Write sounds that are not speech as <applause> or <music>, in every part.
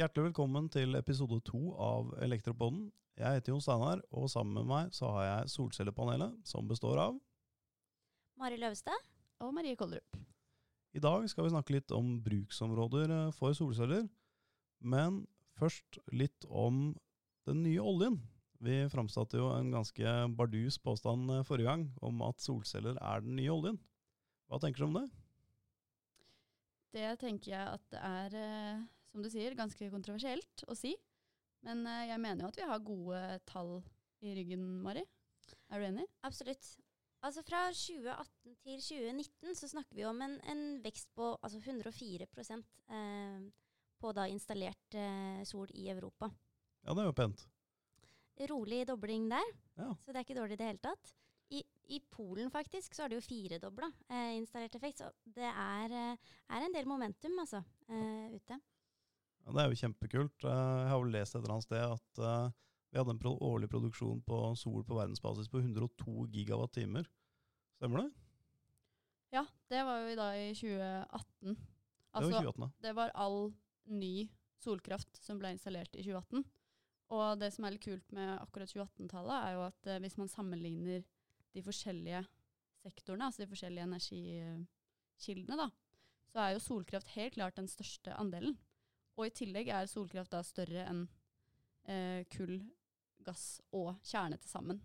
Hjertelig velkommen til episode to av Elektropodden. Jeg heter Jon Steinar, og sammen med meg så har jeg Solcellepanelet, som består av Mari Løvstad. Og Marie Kollerup. I dag skal vi snakke litt om bruksområder eh, for solceller. Men først litt om den nye oljen. Vi framsatte jo en ganske bardus påstand eh, forrige gang om at solceller er den nye oljen. Hva tenker du om det? Det tenker jeg at det er, eh, som du sier, ganske kontroversielt å si. Men eh, jeg mener jo at vi har gode tall i ryggen, Mari. Er du enig? Absolutt. Altså Fra 2018 til 2019 så snakker vi om en, en vekst på altså 104 eh, på da installert eh, sol i Europa. Ja, det er jo pent. Rolig dobling der, Ja. så det er ikke dårlig i det hele tatt. I, I Polen faktisk så har det jo firedobla eh, installert effekt, så det er, eh, er en del momentum altså eh, ute. Ja, det er jo kjempekult. Eh, Jeg har vel lest et eller annet sted at eh, vi hadde en pro årlig produksjon på sol på verdensbasis på 102 gigawatt-timer. Stemmer det? Ja, det var jo da i 2018. Det Altså, var 2018, da. det var all ny solkraft som ble installert i 2018. Og det som er litt kult med akkurat 2018-tallet, er jo at eh, hvis man sammenligner de forskjellige sektorene, altså de forskjellige energikildene, da, så er jo solkraft helt klart den største andelen. Og i tillegg er solkraft da større enn eh, kull, gass og kjerne til sammen.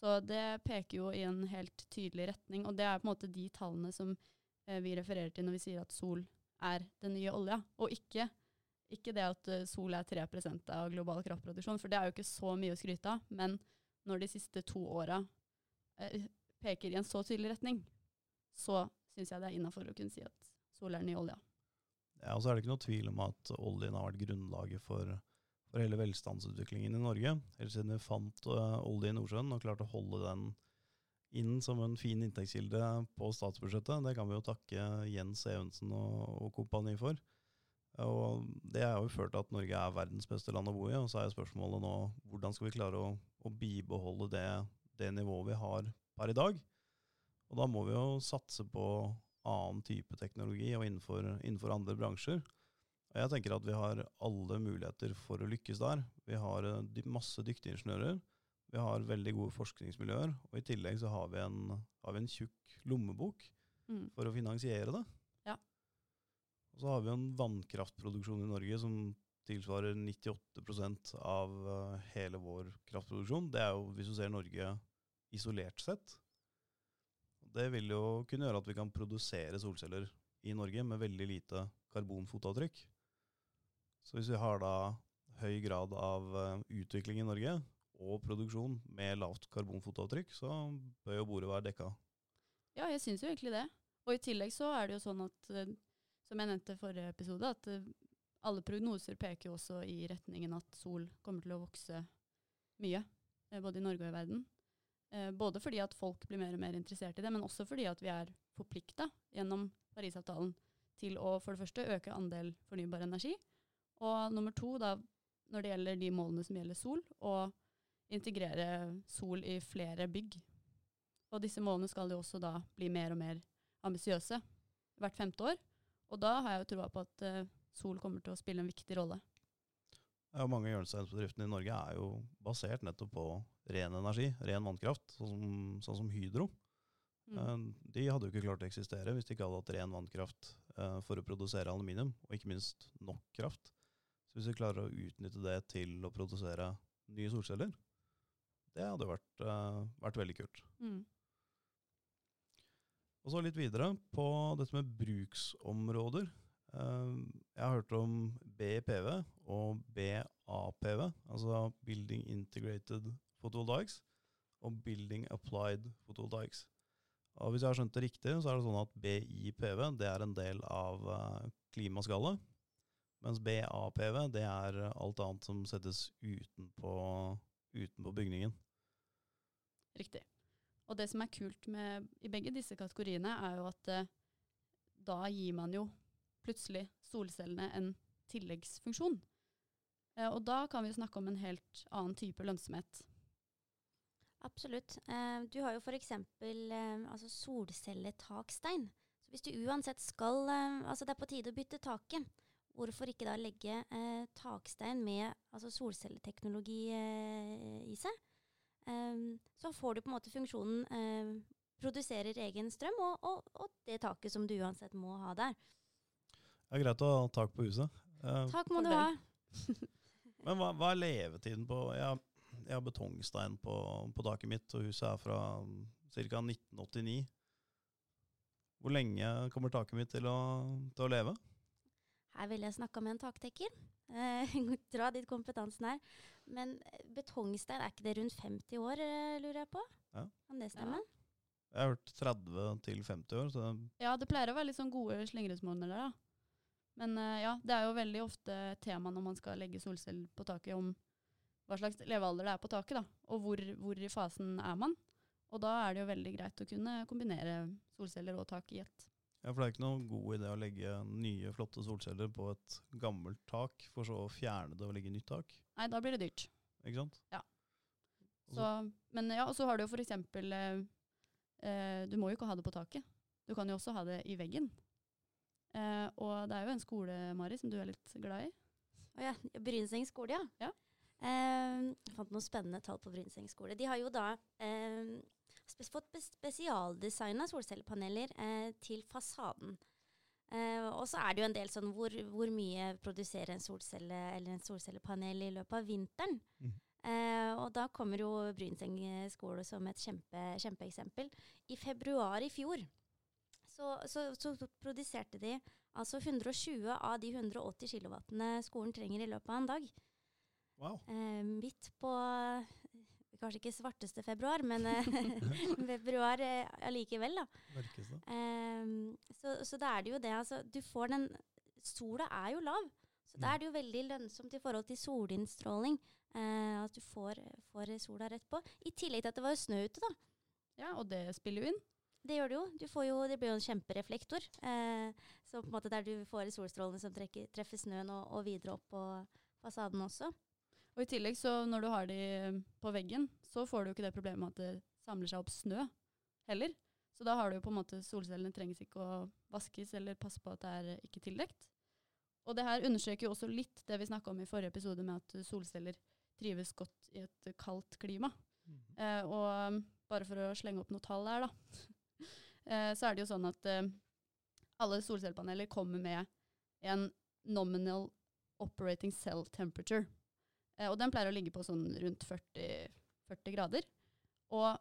Så det peker jo i en helt tydelig retning, og det er på en måte de tallene som eh, vi refererer til når vi sier at sol er den nye olja, og ikke, ikke det at eh, sol er 3% av global kraftproduksjon, for det er jo ikke så mye å skryte av, men når de siste to åra peker i en så tydelig retning, så syns jeg det er innafor å kunne si at sol er den nye olja. Ja, og så er det ikke noe tvil om at oljen har vært grunnlaget for, for hele velstandsutviklingen i Norge. Helt siden vi fant eh, olje i Nordsjøen og klarte å holde den inn som en fin inntektskilde på statsbudsjettet. Det kan vi jo takke Jens Evensen og, og kompani for. Og det har jo ført til at Norge er verdens beste land å bo i. Og så er spørsmålet nå hvordan skal vi klare å, å bibeholde det, det nivået vi har per i dag. Og da må vi jo satse på annen type teknologi og innenfor, innenfor andre bransjer. Og jeg tenker at vi har alle muligheter for å lykkes der. Vi har eh, masse dyktige ingeniører. Vi har veldig gode forskningsmiljøer. Og i tillegg så har vi en, har vi en tjukk lommebok Mm. for å finansiere det. Ja. Og så har vi en vannkraftproduksjon i Norge som tilsvarer 98 av eh, hele vår kraftproduksjon. Det er jo, hvis du ser Norge isolert sett. Det vil jo kunne gjøre at vi kan produsere solceller i Norge med veldig lite karbonfotavtrykk. Så hvis vi har da høy grad av eh, utvikling i Norge og produksjon med lavt karbonfotavtrykk, så bør jo bordet være dekka. Ja, jeg syns jo egentlig det. Og i tillegg så er det jo sånn at, eh, som jeg nevnte i forrige episode, at eh, alle prognoser peker jo også i retningen at sol kommer til å vokse mye, både i Norge og i verden. Eh, Både fordi at folk blir mer og mer interessert i det, men også fordi at vi er forplikta gjennom Parisavtalen til å for det første øke andel fornybar energi, og nummer to, da, når det gjelder de målene som gjelder sol, å integrere sol i flere bygg. Og disse målene skal jo også da bli mer og mer ambisiøse hvert femte år. Og da har jeg jo troa på at eh, sol kommer til å spille en viktig rolle. Ja, mange mange hjørnesteinsbedriftene i Norge er jo basert nettopp på ren energi, ren vannkraft, sånn som, sånn som Hydro. Mm. Eh, De hadde jo ikke klart å eksistere hvis de ikke hadde hatt ren vannkraft eh, for å produsere aluminium, og ikke minst nok kraft. Så hvis vi klarer å utnytte det til å produsere nye solceller, det hadde vært, eh, vært veldig kult. Mm. Og så litt videre på dette med bruksområder. Eh, Jeg har hørt om BIPV og BAPV, altså Building Integrated Photovoltaics, og Building Applied Photovoltaics. Og hvis jeg har skjønt det riktig, så er det sånn at BIPV det er en del av eh, klimaskallet, mens BAPV det er alt annet som settes utenpå, utenpå bygningen. Riktig. Og det som er kult med, i begge disse kategoriene, er jo at eh, da gir man jo plutselig solcellene en tilleggsfunksjon. Eh, og da kan vi snakke om en helt annen type lønnsomhet. Absolutt. Eh, du har jo f.eks. Eh, altså solcelletakstein, Så hvis du uansett skal Altså det er på tide å bytte taket, hvorfor ikke da legge takstein med altså solcelleteknologi i seg? Så får du på en måte funksjonen produserer egen strøm, og, og, og, det taket som du uansett må ha der. Det er greit å ha tak på huset. Uh, tak må du ha. <laughs> Men hva, hva, er levetiden på Jeg har, jeg har betongstein på, på, taket mitt, og huset er fra ca. 1989. Hvor lenge kommer taket mitt til å, til å leve? Her ville jeg snakka med en taktekker. Eh, <laughs> dra dit kompetansen er. Men eh, betongstein, er ikke det rundt 50 år, eh, lurer jeg på? Ja. Kan det stemme? Ja. Jeg har hørt 30 til 50 år. Så ja, det pleier å være litt sånn gode slingringsmåneder der, da. Men uh, ja, det er jo veldig ofte tema når man skal legge solceller på taket, om hva slags levealder det er på taket, da. Og hvor, hvor, i fasen er man. Og da er det jo veldig greit å kunne kombinere solceller og tak i ett. Ja, for det er ikke noen god idé å legge nye, flotte solceller på et gammelt tak, for så å fjerne det og legge nytt tak? Nei, da blir det dyrt. Ikke sant? Ja. Så, men ja, og så har du jo for eksempel eh, eh, Du må jo ikke ha det på taket. Du kan jo også ha det i veggen. Eh, og det er jo en skole, Mari, som du er litt glad i. Å ja. Brynseng skole, ja. ja. Eh, jeg fant noen spennende tall på Brynseng skole. De har jo da eh, spes fått spesialdesigna solcellepaneler eh, til fasaden. Uh, og så er det jo en del sånn hvor, hvor, mye produserer en solcelle eller en solcellepanel i løpet av vinteren. Mm. Uh, og da kommer jo Brynseng skole som et kjempe, kjempeeksempel. I februar i fjor så, så, så, produserte de altså 120 av de 180 kilowattene skolen trenger i løpet av en dag. Wow. Eh, midt på kanskje ikke svarteste februar, men <laughs> februar allikevel, da. Um, så, så da er det jo det, altså. Du får den Sola er jo lav. Så da mm. er det jo veldig lønnsomt i forhold til solinnstråling. Eh, at du får, får, sola rett på. I tillegg til at det var snø ute, da. Ja, og det spiller jo inn. Det gjør det jo. Du får jo, det blir jo en kjempereflektor. Eh, så på en måte der du får solstrålene som trekker, treffer snøen og, og videre opp på fasaden også. Og i tillegg, så når du har de på veggen, så får du jo ikke det problemet med at det samler seg opp snø heller. Så da har du jo på en måte solcellene trengs ikke å vaskes eller passe på at det er ikke tildekt. Og det her understreker jo også litt det vi snakka om i forrige episode med at solceller trives godt i et kaldt klima. Mm. Eh, og bare for å slenge opp noe tall her, da, så er det jo sånn at eh, alle solcellepaneler kommer med en nominal operating cell temperature. Eh, og den pleier å ligge på sånn rundt 40, 40, grader. Og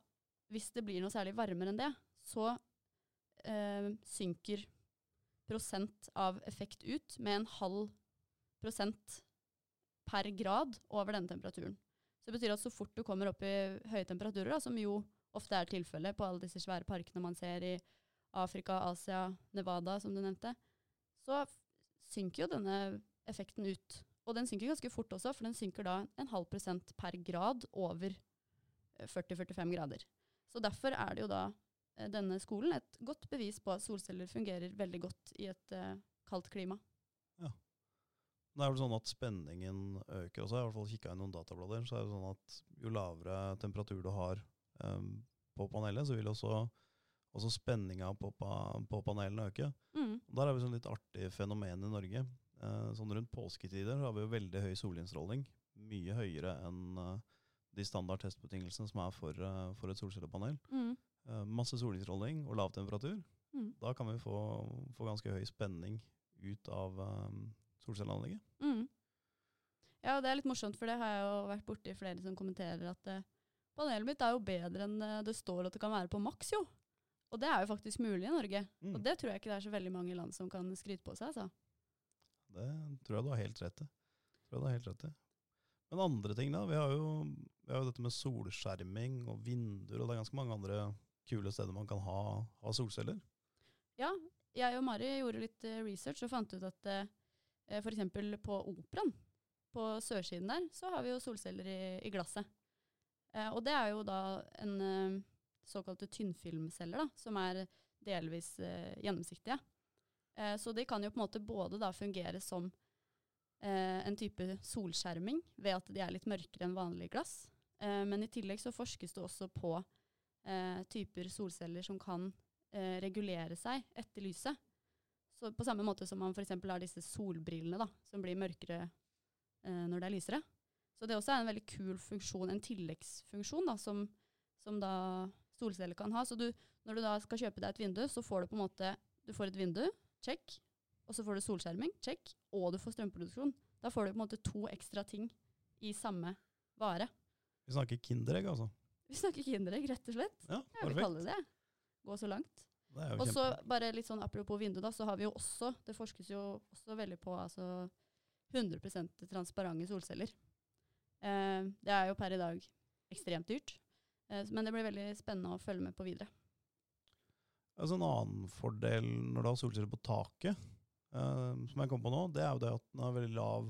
hvis det blir noe særlig varmere enn det, så eh, synker prosent av effekt ut med en halv prosent per grad over denne temperaturen. Så det betyr at så fort du kommer opp i høye temperaturer, da, som jo ofte er tilfellet på alle disse svære parkene man ser i Afrika, Asia, Nevada, som du nevnte, så synker jo denne effekten ut. Og den synker ganske fort også, for den synker da en halv prosent per grad over 40-45 eh, grader. Så derfor er det jo da eh, denne skolen et godt bevis på at solceller fungerer veldig godt i et uh, kaldt klima. Ja. Det er vel sånn at spenningen øker også. Jeg har i hvert fall kikka i noen datablader. Så er det sånn at jo lavere temperatur du har um, på panelet, så vil også, også spenninga på, på panelene øke. Mm. Der har vi sånn litt artig fenomen i Norge. Uh, sånn rundt påsketider har vi jo veldig høy solinnstråling. Mye høyere enn uh, de standard testbetingelsene som er for, uh, for et solcellepanel. Mm. masse solinnstråling og lav temperatur. Mm. Da kan vi få, få, ganske høy spenning ut av um, solcelleanlegget. Mm. Ja, det er litt morsomt, for det har jeg jo vært borti flere som kommenterer at panelet mitt er jo bedre enn det står at det kan være på maks, jo. Og det er jo faktisk mulig i Norge. Mm. Og det tror jeg ikke det er så veldig mange land som kan skryte på seg. altså. Det tror jeg du har helt rett i. Tror jeg du har helt rett i. Men andre ting, da? Vi har, jo, vi har jo dette med solskjerming og vinduer, og det er ganske mange andre kule steder man kan ha, ha solceller. Ja, jeg og Mari gjorde litt uh, research og fant ut at eh, f.eks. på Operaen, på sørsiden der, så har vi jo solceller i, i glasset. Uh, og det er jo da en uh, såkalte tynnfilmceller, da, som er delvis uh, gjennomsiktige. Eh, så de kan jo på en måte både da fungere som eh, en type solskjerming ved at de er litt mørkere enn vanlig glass. Eh, men i tillegg så forskes det også på eh, typer solceller som kan eh, regulere seg etter lyset. Så på samme måte som man f.eks. har disse solbrillene da, som blir mørkere eh, når det er lysere. Så det også er en veldig kul funksjon, en tilleggsfunksjon da, som, som da solceller kan ha. Så du, når du da skal kjøpe deg et vindu, så får du på en måte du får et vindu, check, og så får du solskjerming, check, og du får strømproduksjon. Da får du på en måte to ekstra ting i samme vare. Vi snakker Kinderegg, altså. Vi snakker Kinderegg, rett og slett. Ja, Jeg vil kalle det det. Gå så langt. Og så bare litt sånn apropos vindu, da, så har vi jo også, det forskes jo også veldig på altså 100% transparente solceller. Eh, det er jo per i dag ekstremt dyrt, eh, men det blir veldig spennende å følge med på videre. Altså en annen fordel når du har solceller på taket, eh, som jeg kom på nå, det er jo det at den har veldig lav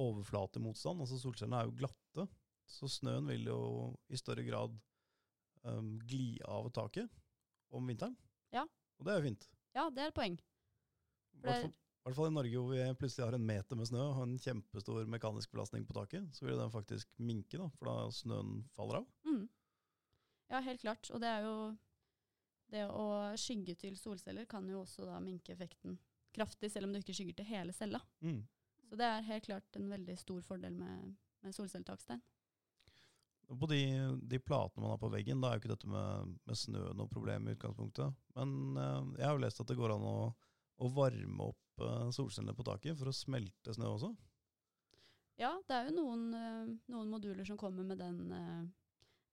overflatemotstand. Altså solcellene er jo glatte, så snøen vil jo i større grad eh, gli av taket om vinteren. Ja. Og det er jo fint. Ja, det er et poeng. For det hvert fall- i Norge hvor vi plutselig har en meter med snø og en kjempestor mekanisk belastning på taket, så vil den faktisk minke, da, for da snøen faller av. Mm. Ja, helt klart. Og det er jo Det å skygge til solceller kan jo også da minke effekten kraftig, selv om du ikke skygger til hele cella. Mm. Så det er helt klart en veldig stor fordel med, med solcelletakstein. På de, de platene man har på veggen, da er jo ikke dette med, med snø noe problem i utgangspunktet. Men eh, jeg har jo lest at det går an å, å varme opp eh, solcellene på taket for å smelte snø også. Ja, det er jo noen, eh, noen moduler som kommer med den eh,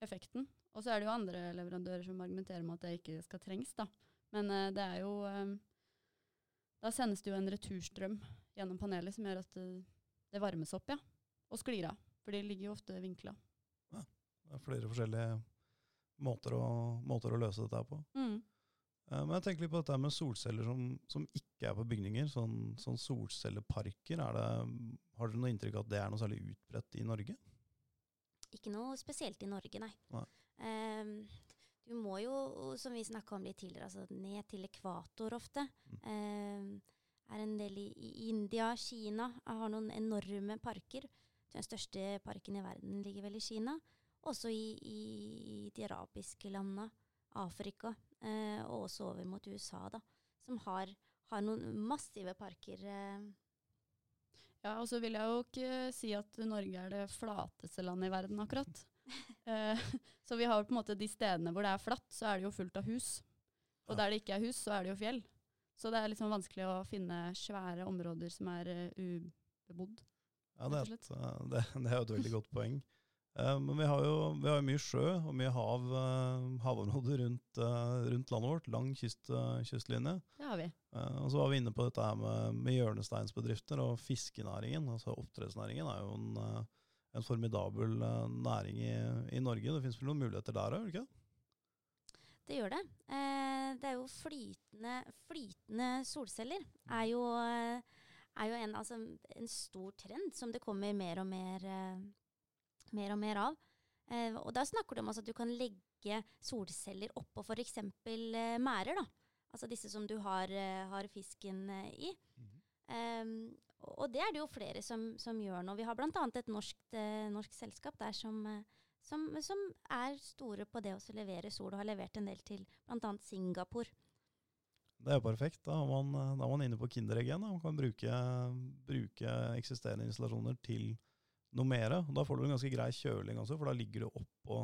effekten. Og så er det jo andre leverandører som argumenterer med at det ikke skal trengs, da. Men det er jo Da sendes det jo en returstrøm gjennom panelet som gjør at det, varmes opp, ja. Og sklir av. For de ligger jo ofte vinkla. Det er flere forskjellige måter å, måter å løse dette på. Mm. Eh, Men jeg tenker litt på dette med solceller som, som ikke er på bygninger, sånn, sånn solcelleparker. Er det, har dere noe inntrykk av at det er noe særlig utbredt i Norge? Ikke noe spesielt i Norge, nei. Nei. Um, du må jo, som vi snakka om litt tidligere, altså ned til ekvator ofte. Mm. Um, er en del i, i India, Kina har noen enorme parker. Den største parken i verden ligger vel i Kina. Også i, i de arabiske landene, Afrika, eh, og også over mot USA, da. Som har, har noen massive parker. Eh, Ja, og så vil jeg jo ikke si at Norge er det flateste landet i verden, akkurat. <laughs> Eh, så vi har jo på en måte de stedene hvor det er flatt, så er det jo fullt av hus. Og Ja. der det ikke er hus, så er det jo fjell. Så det er liksom vanskelig å finne svære områder som er eh, ubebodd. Ja, det, er eh, det, <laughs> det er jo et veldig godt poeng. Eh, Men vi har jo vi har mye sjø og mye hav, eh, havområder rundt, eh, rundt landet vårt, lang kyst, kystlinje. Det har vi. Og så var vi inne på dette her med, med hjørnesteinsbedrifter og fiskenæringen. Altså Oppdrettsnæringen er jo en, en formidabel næring i, i Norge. Det finnes vel noen muligheter der òg, ikke det? Det gjør det. Det er jo flytende, flytende solceller er jo, er jo en, altså, en stor trend som det kommer mer og mer, mer, og mer av. Eh, og da snakker du om altså, at du kan legge solceller oppå f.eks. Eh, mærer. Altså disse som du har, eh, har fisken eh, i. Ehm, og og det er det jo flere som, som gjør nå. Vi har bl.a. et norsk, eh, norsk selskap der som, eh, som, som er store på det å levere sol, og har levert en del til bl.a. Singapore. Det er perfekt. Da er man, da er man inne på Kinderegg igjen. da. Man kan bruke, bruke eksisterende installasjoner til noe mer. Da får du en ganske grei kjøling også, for da ligger du oppå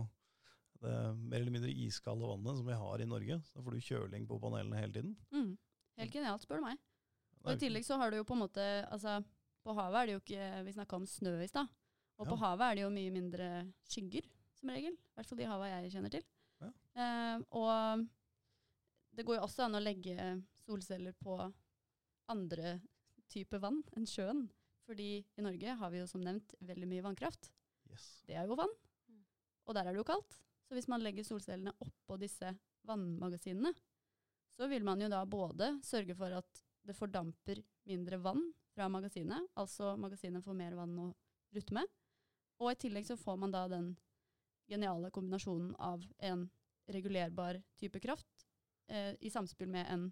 det mer eller mindre iskalde vannet som vi har i Norge. Så da får du kjøling på panelene hele tiden. Mm. Helt genialt, spør du meg. Og I tillegg så har du jo på en måte altså, På havet er det jo ikke Vi snakka om snø i stad. Og på havet er det jo mye mindre skygger, som regel. I hvert fall de hava jeg kjenner til. Ja. Eh, og det går jo også an å legge solceller på andre typer vann enn sjøen. Fordi i Norge har vi jo som nevnt veldig mye vannkraft. Yes. Det er jo vann. Mm. Og der er det jo kaldt. Så hvis man legger solcellene oppå disse vannmagasinene, så vil man jo da både sørge for at det fordamper mindre vann fra magasinet, altså magasinet får mer vann å rutte med, og i tillegg så får man da den geniale kombinasjonen av en regulerbar type kraft eh, i samspill med en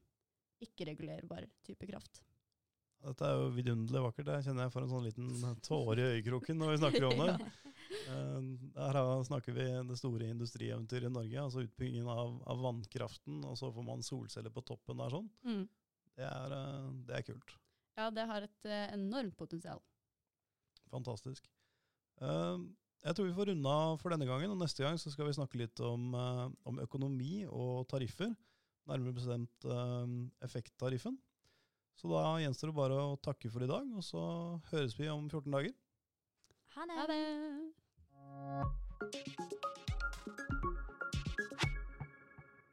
ikke-regulerbar type kraft. Dette er jo vidunderlig vakkert. Jeg kjenner jeg får en sånn liten tåre i øyekroken når vi snakker om det. <laughs> Her snakker vi det store industrieventyret i Norge, altså utbyggingen av, av vannkraften, og så får man solceller på toppen der sånn. Mm. Det er, eh, det er kult. Ja, det har et eh, enormt potensial. Fantastisk. Eh, jeg tror vi får runde for denne gangen, og neste gang så skal vi snakke litt om, eh, om økonomi og tariffer. Nærmere bestemt eh, effekttariffen. Så da gjenstår det bare å takke for i dag, og så høres vi om 14 dager. Ha det. Ha det!